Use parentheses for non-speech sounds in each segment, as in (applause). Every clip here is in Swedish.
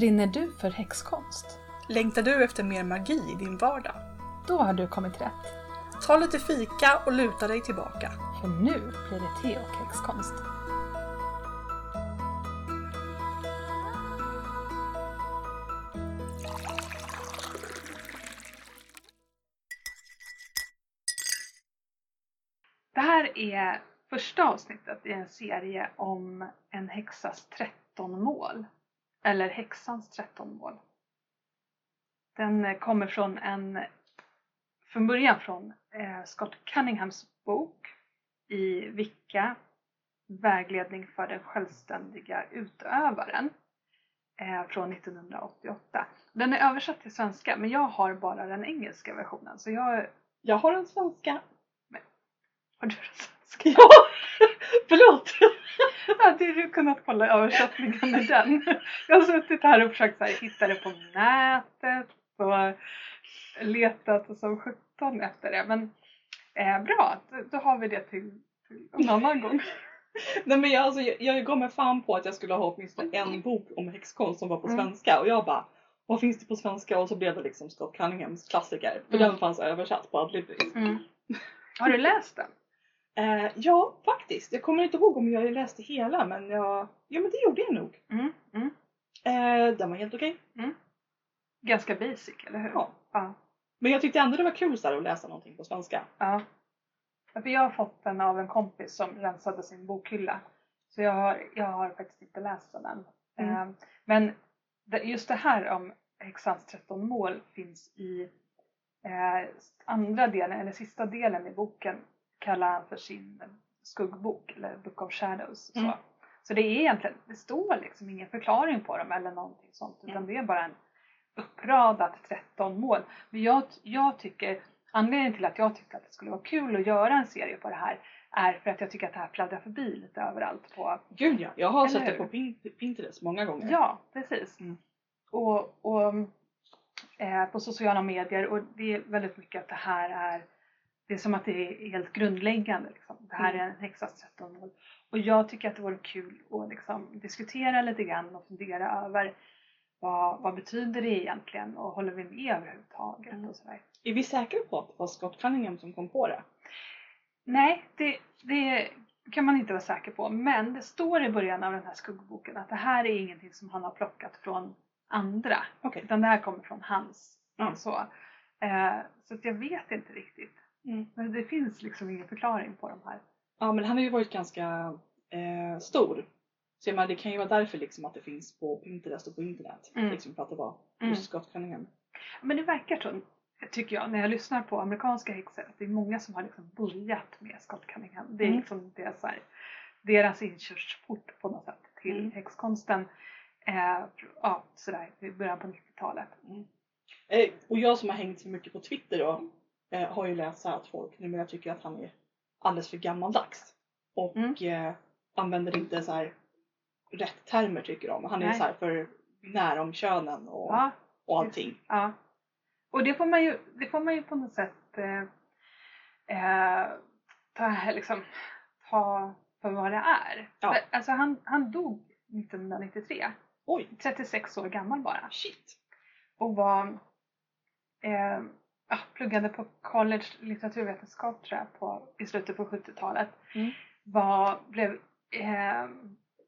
Brinner du för häxkonst? Längtar du efter mer magi i din vardag? Då har du kommit rätt. Ta lite fika och luta dig tillbaka. För nu blir det te och häxkonst. Det här är första avsnittet i en serie om en häxas 13 mål. Eller häxans 13 mål. Den eh, kommer från en, från början från eh, Scott Cunninghams bok i Vicka, Vägledning för den självständiga utövaren eh, från 1988. Den är översatt till svenska men jag har bara den engelska versionen så jag Jag har en svenska. har du den svenska? (laughs) Ja, förlåt. Hade du kunnat kolla översättningen i den? Jag har suttit här och försökt så här, hitta det på nätet och letat som sjutton efter det. Men eh, bra, då, då har vi det till, till en annan gång. (laughs) Nej men jag, alltså, jag, jag gav mig fan på att jag skulle ha åtminstone en bok om häxkonst som var på Mm. svenska och jag bara vad finns det på svenska? Och så blev det liksom Scott Cunninghams klassiker. För Mm. den fanns översatt på Adlibris. Mm. Har du läst den? Eh, ja, faktiskt. Jag kommer inte ihåg om jag läste hela men jag, ja men det gjorde jag nog. Mm. Mm. Eh, den var helt okej. Ganska basic, eller hur? Ja. Ja. Men jag tyckte ändå det var kul så här, att läsa någonting på svenska. ja. För jag har fått den av en kompis som rensade sin bokhylla. Så jag har, jag har faktiskt inte läst den. Mm. Eh, Men just det här om häxans 13 mål finns i eh, andra delen, eller sista delen i boken kallar han för sin skuggbok eller Book of Shadows. Mm. Så. så det är egentligen, det står liksom ingen förklaring på dem eller någonting sånt utan Mm. det är bara en uppradat 13 mål. Men jag, jag tycker, anledningen till att jag tyckte att det skulle vara kul att göra en serie på det här är för att jag tycker att det här fladdrar förbi lite överallt på Gud ja, jag har sett det på Pin- Pinterest många gånger. Ja, precis. Mm. Och, och eh, på sociala medier och det är väldigt mycket att det här är det är som att det är helt grundläggande. Liksom. Det här Mm. är en häxas 13 mål. Och jag tycker att det vore kul att liksom diskutera lite grann och fundera över vad, vad betyder det egentligen och håller vi med överhuvudtaget Mm. och sådär. Är vi säkra på att det var Scott Cunningham som kom på det? Nej, det, det kan man inte vara säker på. Men det står i början av den här skuggboken att det här är ingenting som han har plockat från andra. Okej. Utan det här kommer från hans. Ja. Så, eh, så jag vet inte riktigt. Mm. Men det finns liksom ingen förklaring på de här. Ja men han har ju varit ganska eh, stor. Så jag menar, det kan ju vara därför liksom att det finns på Pinterest och på internet. Mm. Liksom för att det var Mm. just Scott Cunningham. Men det verkar så, tycker jag, när jag lyssnar på amerikanska häxor, att det är många som har liksom börjat med Scott Cunningham. Det är Mm. liksom deras, här, deras inkörsport på något sätt till Mm. häxkonsten. Eh, ja, sådär i början på 90-talet. Eh, och jag som har hängt så mycket på Twitter då eh, har ju läst så här att folk numera tycker att han är alldeles för gammaldags. Och Mm. eh, använder inte så här rätt termer tycker de. Han är Nej. så här för binär om könen och, Ja, och allting. Ja. Och det får man ju, det får man ju på något sätt eh, eh, ta, liksom, ta för vad det är. Ja. För, Alltså han, han dog 1993, Oj, 36 år gammal bara. shit. Och var, eh, ja, pluggade på college litteraturvetenskap tror jag på, i slutet på 70-talet. Mm. Var, blev eh,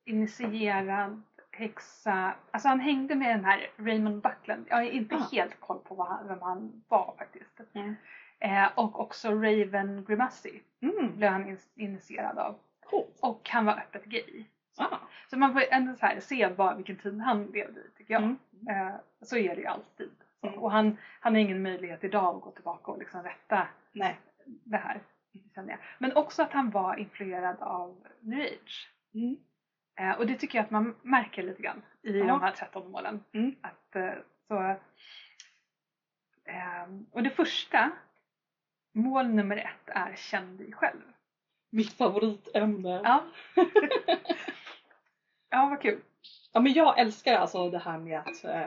initierad häxa, alltså han hängde med den här Raymond Buckland. Jag har inte Ah. helt koll på vad han, vem han var faktiskt. Mm. Eh, och också Raven Grimassi Mm, blev han in, initierad av. coolt. Och han var öppet gay. Ah. Så man får ändå så här se vad, vilken tid han levde i tycker jag. Mm. Eh, så är det ju alltid. Mm. Och han, han har ingen möjlighet idag att gå tillbaka och liksom rätta Nej. det här. Men också att han var influerad av New Age. Mm. Eh, och det tycker jag att man märker lite grann i Ja. de här 13 målen. Mm. Att, eh, så, eh, och det första, mål nummer ett, är känn dig själv. Mitt favoritämne. Ja, (laughs) ja vad kul. Ja men jag älskar alltså det här med att eh,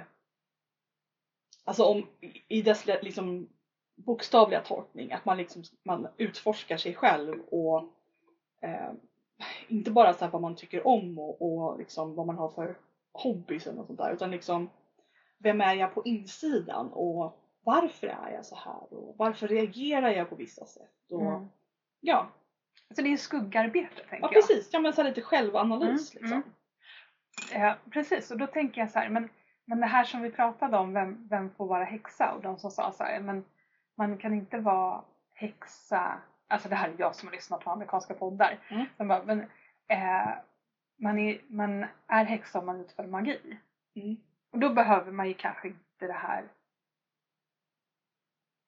Alltså om i dess liksom bokstavliga tolkning att man liksom man utforskar sig själv och eh, inte bara så vad man tycker om och, och liksom vad man har för hobbys eller något sånt där utan liksom vem är jag på insidan och varför är jag så här och varför reagerar jag på vissa sätt och Mm. ja, Så det är skuggarbete tänker ja jag. precis, ja men så lite självanalys Mm, liksom. mm. Eh, precis, och då tänker jag så här, men, men det här som vi pratade om, vem, vem får vara häxa? Och de som sa så här, men man kan inte vara häxa, alltså det här är jag som har lyssnat på amerikanska poddar. Mm. De bara, men, eh, man, är, man är häxa om man utför magi. Mm. Och då behöver man ju kanske inte det här.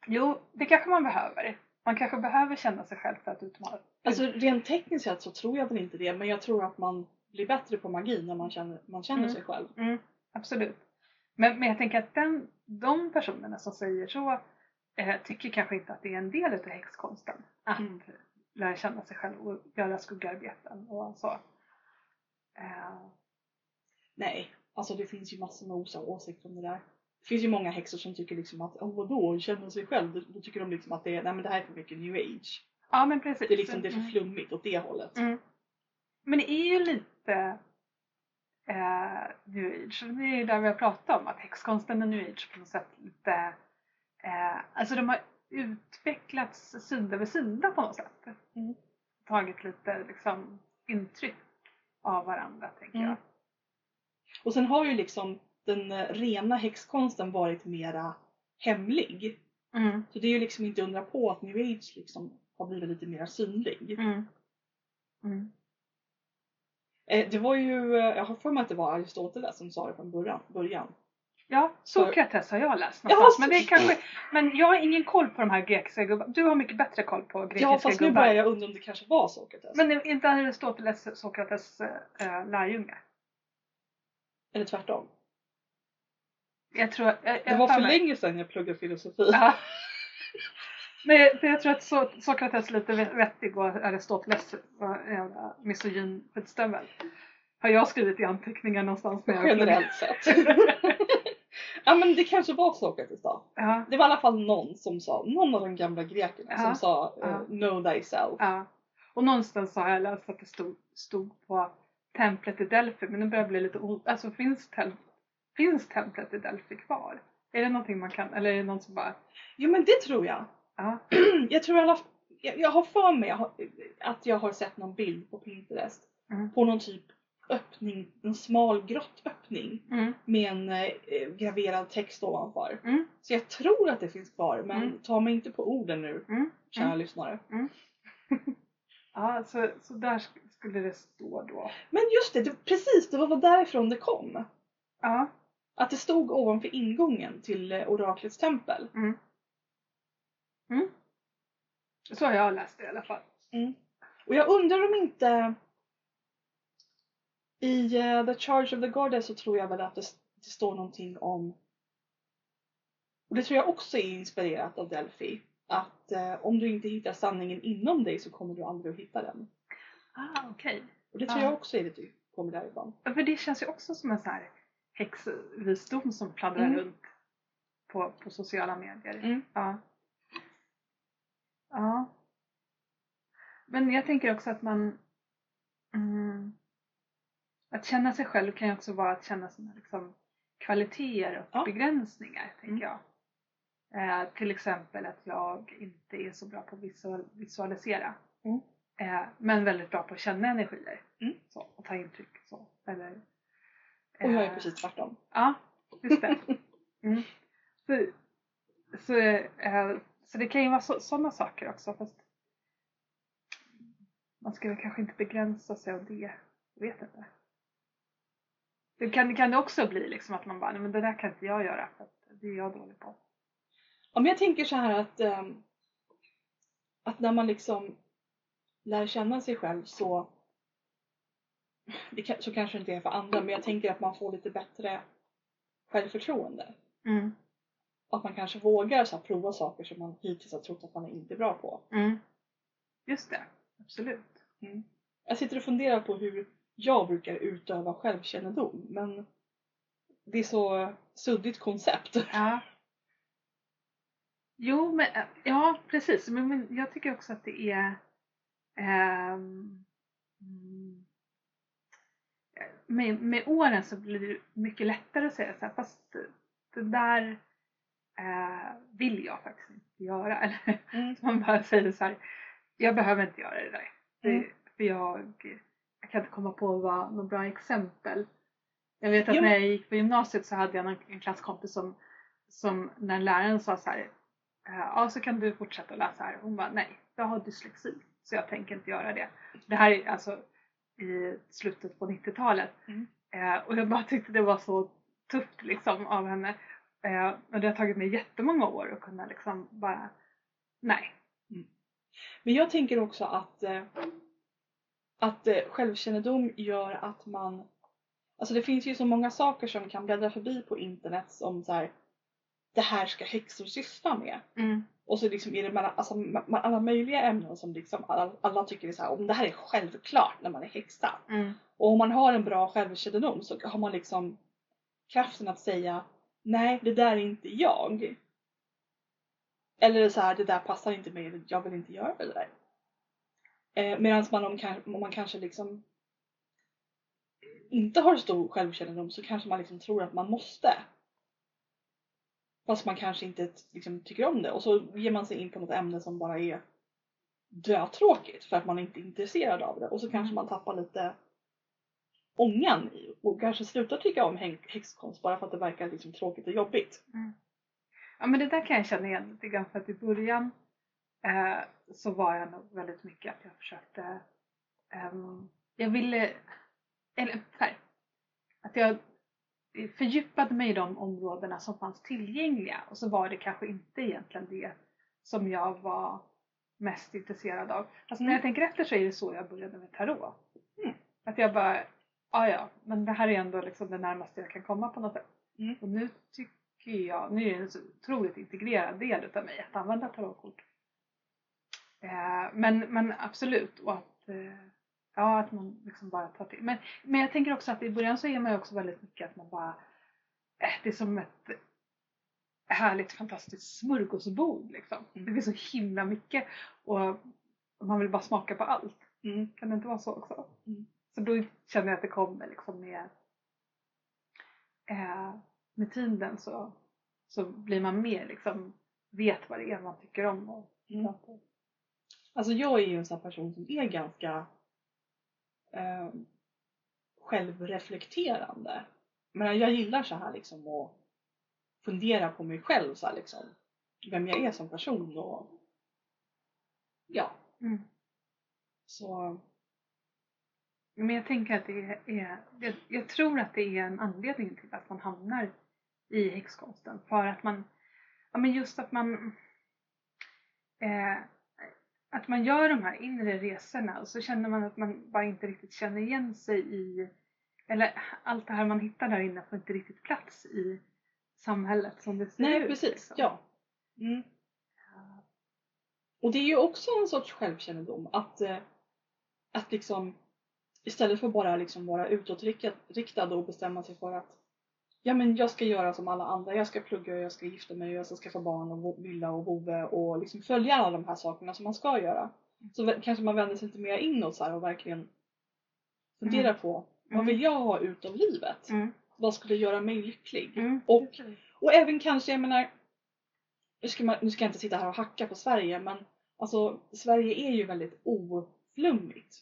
Jo, det kanske man behöver. Man kanske behöver känna sig själv för att utmana. Alltså rent tekniskt sett så tror jag väl inte det men jag tror att man blir bättre på magi när man känner, man känner Mm. sig själv. Mm, absolut. Men, men jag tänker att den, de personerna som säger så eh, tycker kanske inte att det är en del av häxkonsten. Att Mm. lära känna sig själv och göra skuggarbeten och så. Eh, Nej, alltså det finns ju massor med åsikter om det där. Det finns ju många häxor som tycker liksom att oh, vadå, känna sig själv? Då, då tycker de liksom att det är, nej men det här är för mycket new age. ja men precis. Det är liksom det är för Mm. flummigt åt det hållet. Mm. Men det är ju lite eh, new age. Det är ju där vi har pratat om att häxkonsten är new age på något sätt lite eh, alltså de har utvecklats sida vid sida på något sätt. Mm. Tagit lite liksom intryck av varandra tänker Mm. jag. Och sen har ju liksom den eh, rena häxkonsten varit mera hemlig. Mm. Så det är ju liksom inte undra på att new age liksom har blivit lite mer synlig. Mm. Eh, det var ju, eh, jag har för mig att det var Aristoteles som sa det från början. början. Ja, Sokrates har jag läst Ja, någonstans. så- men, det är kanske, men jag har ingen koll på de här grekiska gubbarna. Du har mycket bättre koll på grekiska Ja fast nu gubbar. börjar jag undra om det kanske var Sokrates. Men inte Aristoteles Sokrates äh, lärjunge? Eller tvärtom. Jag tror... Jag, jag Det var för mig- länge sedan jag pluggade filosofi. Ja. (laughs) Nej, för jag tror att so Sokrates är lite ve- vettig och Aristoteles var en jävla misogyn skitstövel. Har jag skrivit i anteckningar någonstans Generellt sett. (laughs) ja men det kanske var Sokrates då. Ja, Det var i alla fall någon som sa, någon av de gamla grekerna Ja. som sa eh, Ja. know thyself. ja. Och någonstans har jag läst att det stod, stod på templet i Delphi, men nu börjar jag bli lite o... Alltså finns, tem finns templet i Delphi kvar? Är det någonting man kan, eller är det någon som bara... Jo men det tror jag. Ja, (clears throat) jag tror alla jag, jag har för mig att jag har sett någon bild på Pinterest Mm. på någon typ öppning, en smal grottöppning mm, med en eh, graverad text ovanför. mm, Så jag tror att det finns kvar men Mm. ta mig inte på orden nu mm. kära Mm. lyssnare. (laughs) Ja, så, så där sk- skulle det stå då. Men just det, det, precis det var därifrån det kom. Ja. Att det stod ovanför ingången till eh, oraklets tempel. Mm. Mm. Så har jag läst det i alla fall. Och jag undrar om inte i eh, The Charge of the Goddess så tror jag väl att det, det står någonting om och det tror jag också är inspirerat av Delphi. Att eh, om du inte hittar sanningen inom dig så kommer du aldrig att hitta den. Ah, okej. Och det tror Ja. jag också är lite kommer därifrån. Ja, För det känns ju också som en sån här häxvisdom som pladdrar Mm. runt på, på sociala medier. Mm. Ja. Ja. Men jag tänker också att man... Mm, att känna sig själv kan ju också vara att känna sina liksom, kvaliteter och Ja. begränsningar, tänker Mm. jag. Eh, till exempel att jag inte är så bra på att visual, visualisera. Mm. Eh, men väldigt bra på att känna energier. Mm. Så, och ta intryck. Så. Eller, Och jag är eh, precis tvärtom. Ja, just det. (laughs) Mm. Så, så, eh, så det kan ju vara sådana saker också. Fast man ska väl kanske inte begränsa sig av det. Jag vet inte. Det kan, kan det också bli liksom att man bara, nej men det där kan inte jag göra för det är jag dålig på. Men jag tänker så här att, ehm, att när man liksom lär känna sig själv så det så kanske det inte är för andra men jag tänker att man får lite bättre självförtroende. Mm. Att man kanske vågar så här, prova saker som man hittills har trott att man inte är bra på. Mm. Just det, absolut. Jag sitter och funderar på hur jag brukar utöva självkännedom men det är så suddigt koncept. Ja. Jo, men äh, ja precis. Men, men jag tycker också att det är mm, med, med åren så blir det mycket lättare att säga så här, fast det där eh, vill jag faktiskt inte göra. (laughs) Eller Mm. man bara säger så här, jag behöver inte göra det där. Det, Mm. För jag, jag kan inte komma på vad, något bra exempel. Jag vet att Jo. när jag gick på gymnasiet så hade jag en, en klasskompis som, som när läraren sa så här, eh, ja så kan du fortsätta läsa här. Hon bara, nej, jag har dyslexi så jag tänker inte göra det. Det här är alltså i slutet på 90-talet. Mm. Eh, och jag bara tyckte det var så tufft liksom av henne. Eh, det har tagit mig jättemånga år att kunna liksom bara, nej. Men jag tänker också att, eh, att eh, självkännedom gör att man... Alltså det finns ju så många saker som kan bläddra förbi på internet som så här, det här ska häxor syssla med. Mm. Och så liksom är det mellan, alltså, alla möjliga ämnen som liksom alla, alla tycker är så här, om det här är självklart när man är häxa. Mm. Och om man har en bra självkännedom så har man liksom kraften att säga nej, det där är inte jag. Eller så här, det där passar inte mig, jag vill inte göra det där. Eh, Medan man om, om man kanske liksom inte har stor självkännedom så kanske man liksom tror att man måste. Fast man kanske inte liksom, tycker om det och så ger man sig in på något ämne som bara är dötråkigt för att man inte är intresserad av det och så kanske man tappar lite ångan i och kanske slutar tycka om häxkonst bara för att det verkar liksom tråkigt och jobbigt. Ja men det där kan jag känna igen lite grann för att i början eh, så var jag nog väldigt mycket att jag försökte ehm, jag ville eller så här, att jag fördjupade mig i de områdena som fanns tillgängliga och så var det kanske inte egentligen det som jag var mest intresserad av. Alltså när Mm. jag tänker efter så är det så jag började med tarot. Mm. Att jag bara, ja ja, men det här är ändå liksom det närmaste jag kan komma på något sätt. Mm. Och nu tycker jag, nu är det en så otroligt integrerad del utav mig att använda tarotkort. Eh, men, men absolut, och att, eh, ja, att man liksom bara tar till. Men, men jag tänker också att i början så är man ju också väldigt mycket att man bara, eh, det är som ett härligt fantastiskt smörgåsbord liksom. Mm. Det finns så himla mycket och man vill bara smaka på allt. Mm. Kan det inte vara så också? Mm. Så då känner jag att det kommer liksom med, eh, med tiden så, så blir man mer liksom, vet vad det är man tycker om. Och, Mm. Alltså jag är ju en sån här person som är ganska eh, självreflekterande. Men jag gillar så här liksom att fundera på mig själv så här liksom. Vem jag är som person och ja, Mm. så Men jag tänker att det är, jag, jag tror att det är en anledning till att man hamnar i häxkonsten. För att man, ja men just att man eh, att man gör de här inre resorna och så känner man att man bara inte riktigt känner igen sig i eller allt det här man hittar där inne får inte riktigt plats i samhället som det ser Nej ut. precis, liksom. ja. Mm. Och det är ju också en sorts självkännedom att, eh, att liksom istället för bara liksom vara utåtriktad och bestämma sig för att ja men jag ska göra som alla andra, jag ska plugga och jag ska gifta mig och jag ska skaffa barn och villa och bove och liksom följa alla de här sakerna som man ska göra. Så kanske man vänder sig lite mer inåt så och verkligen funderar på vad Mm. vill jag ha ut av livet? Mm. Vad skulle göra mig lycklig? Mm. Och och även kanske, jag menar, nu ska, man, nu ska jag inte sitta här och hacka på Sverige men alltså Sverige är ju väldigt oflummigt.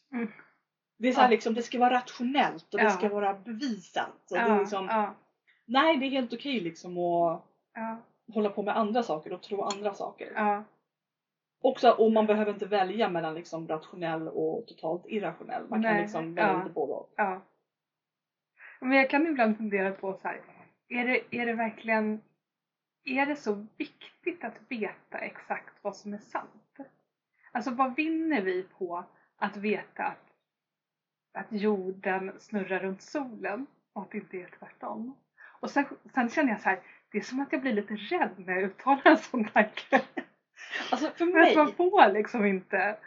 Det är så här Ja. liksom, det ska vara rationellt och det Ja. ska vara bevisat. Och det är Ja, liksom, ja, Nej, det är helt okej liksom att ja, hålla på med andra saker och tro andra saker. ja. Också, och man behöver inte välja mellan liksom rationell och totalt irrationell. Man kan Nej, liksom välja ja. lite både och. Ja. Men jag kan ibland fundera på så här, är det, är det verkligen, är det så viktigt att veta exakt vad som är sant? Alltså vad vinner vi på att veta att, att jorden snurrar runt solen och att det inte är tvärtom? Och sen, sen känner jag så här, det är som att jag blir lite rädd när jag uttalar en sån tanke. Alltså för Men att man mig, får liksom inte.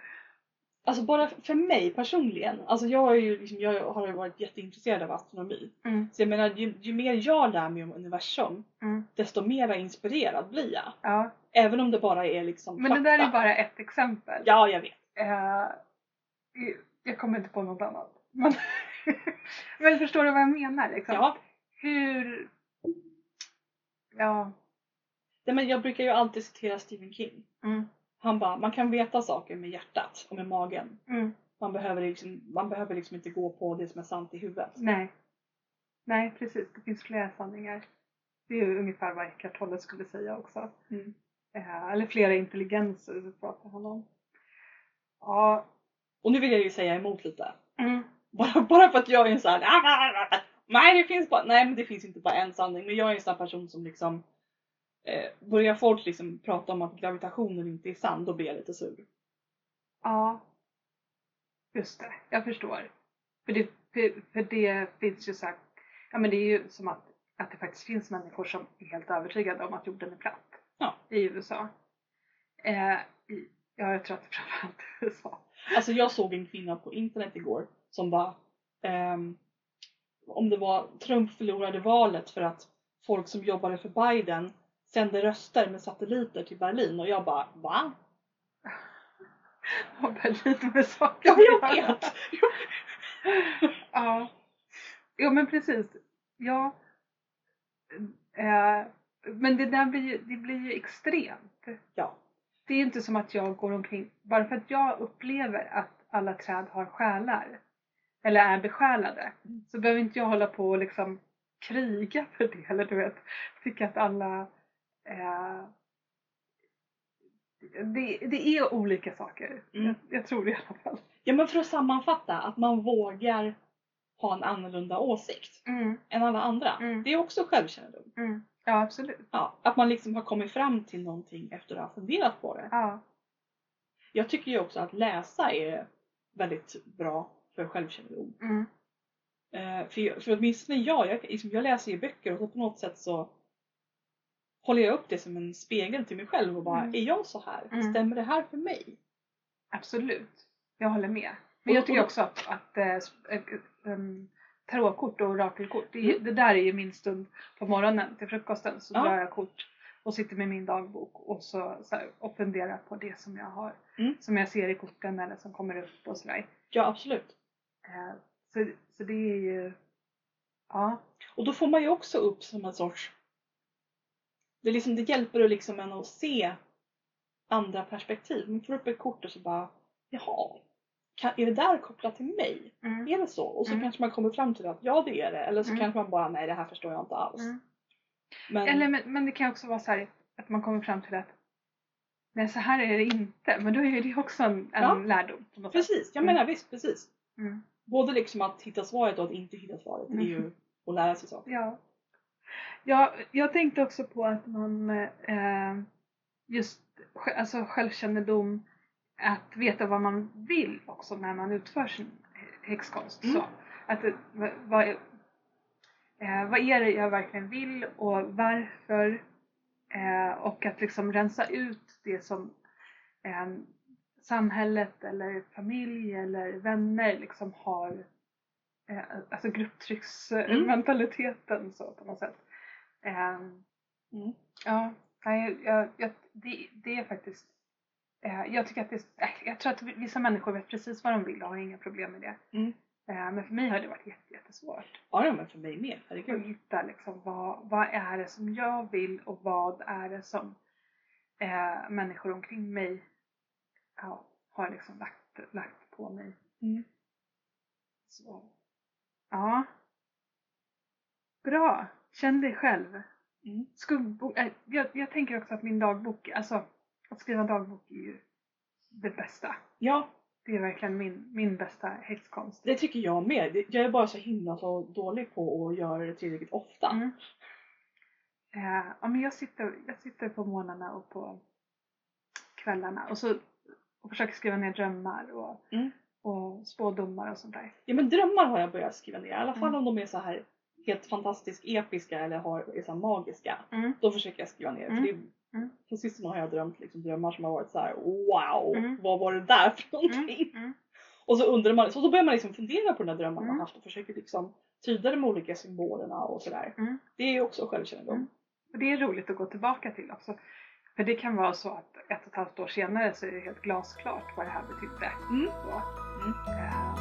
alltså bara för mig personligen, alltså jag, har ju liksom, jag har ju varit jätteintresserad av astronomi. Mm, Så jag menar, ju, ju mer jag lär mig om universum, mm, desto mer inspirerad blir jag. ja. Även om det bara är liksom Men det där är fakta. bara ett exempel. Ja, jag vet. Eh, jag kommer inte på något annat. Men, (laughs) Men förstår du vad jag menar? Liksom? Ja. Hur... Ja. Nej, men jag brukar ju alltid citera Stephen King. Mm. Han bara, man kan veta saker med hjärtat och med magen. Mm. Man behöver, liksom, man behöver liksom inte gå på det som är sant i huvudet. Nej. Nej, precis. Det finns flera sanningar. Det är ju ungefär vad Eckart Tolle skulle säga också. Mm. Eh, eller flera intelligenser så pratar han om. Ja. Och nu vill jag ju säga emot lite. Mm. Bara, bara för att jag är en sån här, nej det finns bara, nej men det finns inte bara en sanning. Men jag är en sån person som liksom eh, börjar folk liksom prata om att gravitationen inte är sann, då blir jag lite sur. Ja. Just det, jag förstår. För det, för, för det finns ju så här, ja men det är ju som att, att det faktiskt finns människor som är helt övertygade om att jorden är platt. Ja. I USA. Eh, i, ja, jag tror att det framförallt i USA. Alltså jag såg en kvinna på internet igår som bara ehm, om det var Trump förlorade valet för att folk som jobbade för Biden sände röster med satelliter till Berlin och jag bara va? (laughs) Och Berlin med saker Ja jag vet! (laughs) Ja. Jo men precis. Ja. Eh, men det där blir ju, det blir ju extremt. Ja. Det är ju inte som att jag går omkring, bara för att jag upplever att alla träd har själar, eller är besjälade, Mm. så behöver inte jag hålla på och liksom kriga för det, eller du vet, tycka att alla eh, det, det är olika saker. Mm. Jag, jag tror det i alla fall. Ja men för att sammanfatta, att man vågar ha en annorlunda åsikt Mm, än alla andra. Mm. Det är också självkännedom. mm. Ja, absolut. Ja, att man liksom har kommit fram till någonting efter att ha funderat på det. Ja. Jag tycker ju också att läsa är väldigt bra för självkännedom. Mm. Eh, för, jag- för åtminstone jag, jag, liksom, jag läser ju böcker och så på något sätt så håller jag upp det som en spegel till mig själv och bara, Mm. är jag så här? Mm. Stämmer det här för mig? Absolut. Jag håller med. Men jag tycker också att, att äh, um, tarotkort och orakelkort, det, Mm. det där är ju min stund på morgonen till frukosten. Så Ja. drar jag kort och sitter med min dagbok och, så, så här, och funderar på det som jag har. Mm. Som jag ser i korten eller som kommer upp och sådär. Ja, absolut. Så, så det är ju, ja. Och då får man ju också upp som en sorts... Det, liksom, det hjälper ju liksom en att se andra perspektiv. Man får upp ett kort och så bara, jaha, kan, är det där kopplat till mig? Mm. Är det så? Och så Mm. kanske man kommer fram till att ja det är det. Eller så Mm. kanske man bara, nej det här förstår jag inte alls. Mm. Men, Eller, men, men det kan också vara så här att man kommer fram till att nej så här är det inte. Men då är ju det också en, en Ja. lärdom. Precis, jag Mm. menar visst precis. Mm. Både liksom att hitta svaret och att inte hitta svaret. Det är ju Mm. att lära sig saker. Ja. ja. Jag tänkte också på att man eh, just alltså självkännedom, att veta vad man vill också när man utför sin häxkonst. Mm. Så, att, det- vad, eh, vad är det jag verkligen vill och varför? Eh, och att liksom rensa ut det som eh, samhället eller familj eller vänner liksom har eh, alltså grupptrycksmentaliteten så på något sätt. Ehm, Mm. Ja, nej, jag, jag, det, det är faktiskt eh, jag tycker att det äh, jag tror att vissa människor vet precis vad de vill och har inga problem med det. Mm. Eh, men för mig har det varit jätte, jättesvårt Ja, men för mig med. att Herregud. hitta liksom vad, vad är det som jag vill och vad är det som eh, människor omkring mig ja, har liksom lagt, lagt på mig. Mm. Så. Ja. Bra. Känn dig själv. Mm. Skuggbok. Äh, jag, jag tänker också att min dagbok, alltså att skriva dagbok är ju det bästa. Ja, Det är verkligen min, min bästa häxkonst. det tycker jag med. Jag är bara så himla så dålig på att göra det tillräckligt ofta. Mm. Eh, ja, men jag, sitter, jag sitter på morgnarna och på kvällarna och, så, och försöker skriva ner drömmar och, Mm. och spådomar och sånt där. Ja men drömmar har jag börjat skriva ner. I alla fall Mm. om de är så här helt fantastiskt episka eller har, är så magiska. Mm. Då försöker jag skriva ner. Mm. För det, Mm. På sistone har jag drömt liksom, drömmar som har varit så här: wow, Mm. vad var det där för någonting? Mm. Och så undrar man, så då börjar man liksom fundera på den här drömmen Mm. man haft och försöker liksom tyda de olika symbolerna och sådär. Mm. Det är ju också självkännedom. Mm. Och det är roligt att gå tillbaka till också. För det kan vara så att ett och ett halvt år senare så är det helt glasklart vad det här betydde. Mm. Så, Mm. eh,